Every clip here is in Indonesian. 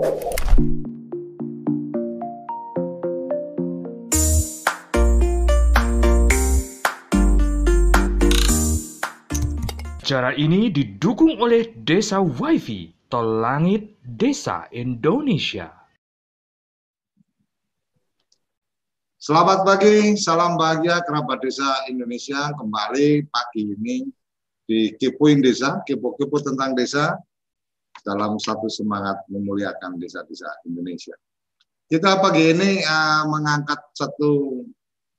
Acara ini didukung oleh Desa WiFi, Tol Langit Desa Indonesia. Selamat pagi, salam bahagia kerabat desa Indonesia. Kembali pagi ini di Kepoin Desa, kepo-kepo tentang desa dalam satu semangat memuliakan desa-desa Indonesia. Kita pagi ini uh, mengangkat satu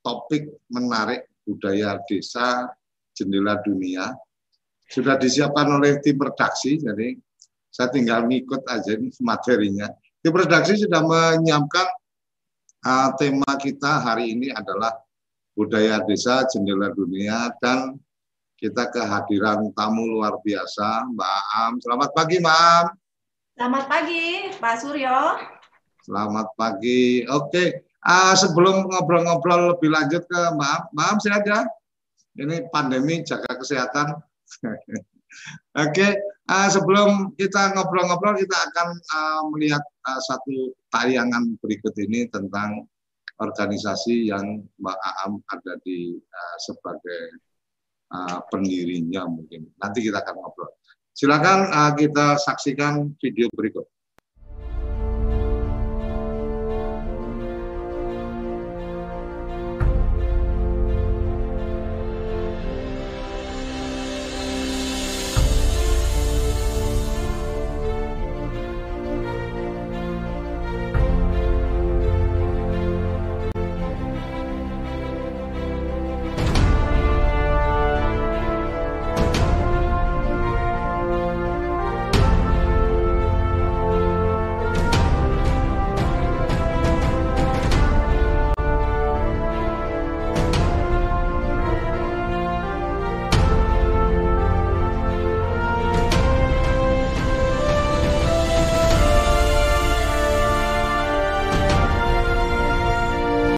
topik menarik budaya desa jendela dunia sudah disiapkan oleh tim redaksi, jadi saya tinggal ngikut aja ini materinya. Tim redaksi sudah menyiapkan uh, tema kita hari ini adalah budaya desa jendela dunia dan kita kehadiran tamu luar biasa Mbak Am. Selamat pagi Mbak Am. Selamat pagi Pak Suryo. Selamat pagi. Oke, uh, sebelum ngobrol-ngobrol lebih lanjut ke Mbak Am, Mbak Am silakan. Ini pandemi jaga kesehatan Oke, uh, sebelum kita ngobrol-ngobrol, kita akan uh, melihat uh, satu tayangan berikut ini tentang organisasi yang Mbak Aam ada di uh, sebagai uh, pendirinya mungkin. Nanti kita akan ngobrol. Silakan uh, kita saksikan video berikut.